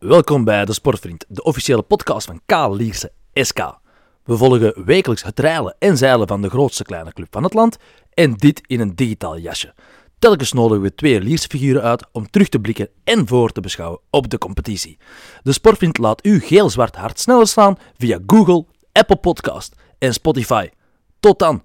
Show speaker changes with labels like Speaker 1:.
Speaker 1: Welkom bij De Sportvriend, de officiële podcast van Kale Lierse SK. We volgen wekelijks het rijlen en zeilen van de grootste kleine club van het land en dit in een digitaal jasje. Telkens nodigen we twee Lierse figuren uit om terug te blikken en voor te beschouwen op de competitie. De Sportvriend laat uw geel-zwart hart sneller slaan via Google, Apple Podcast en Spotify. Tot dan!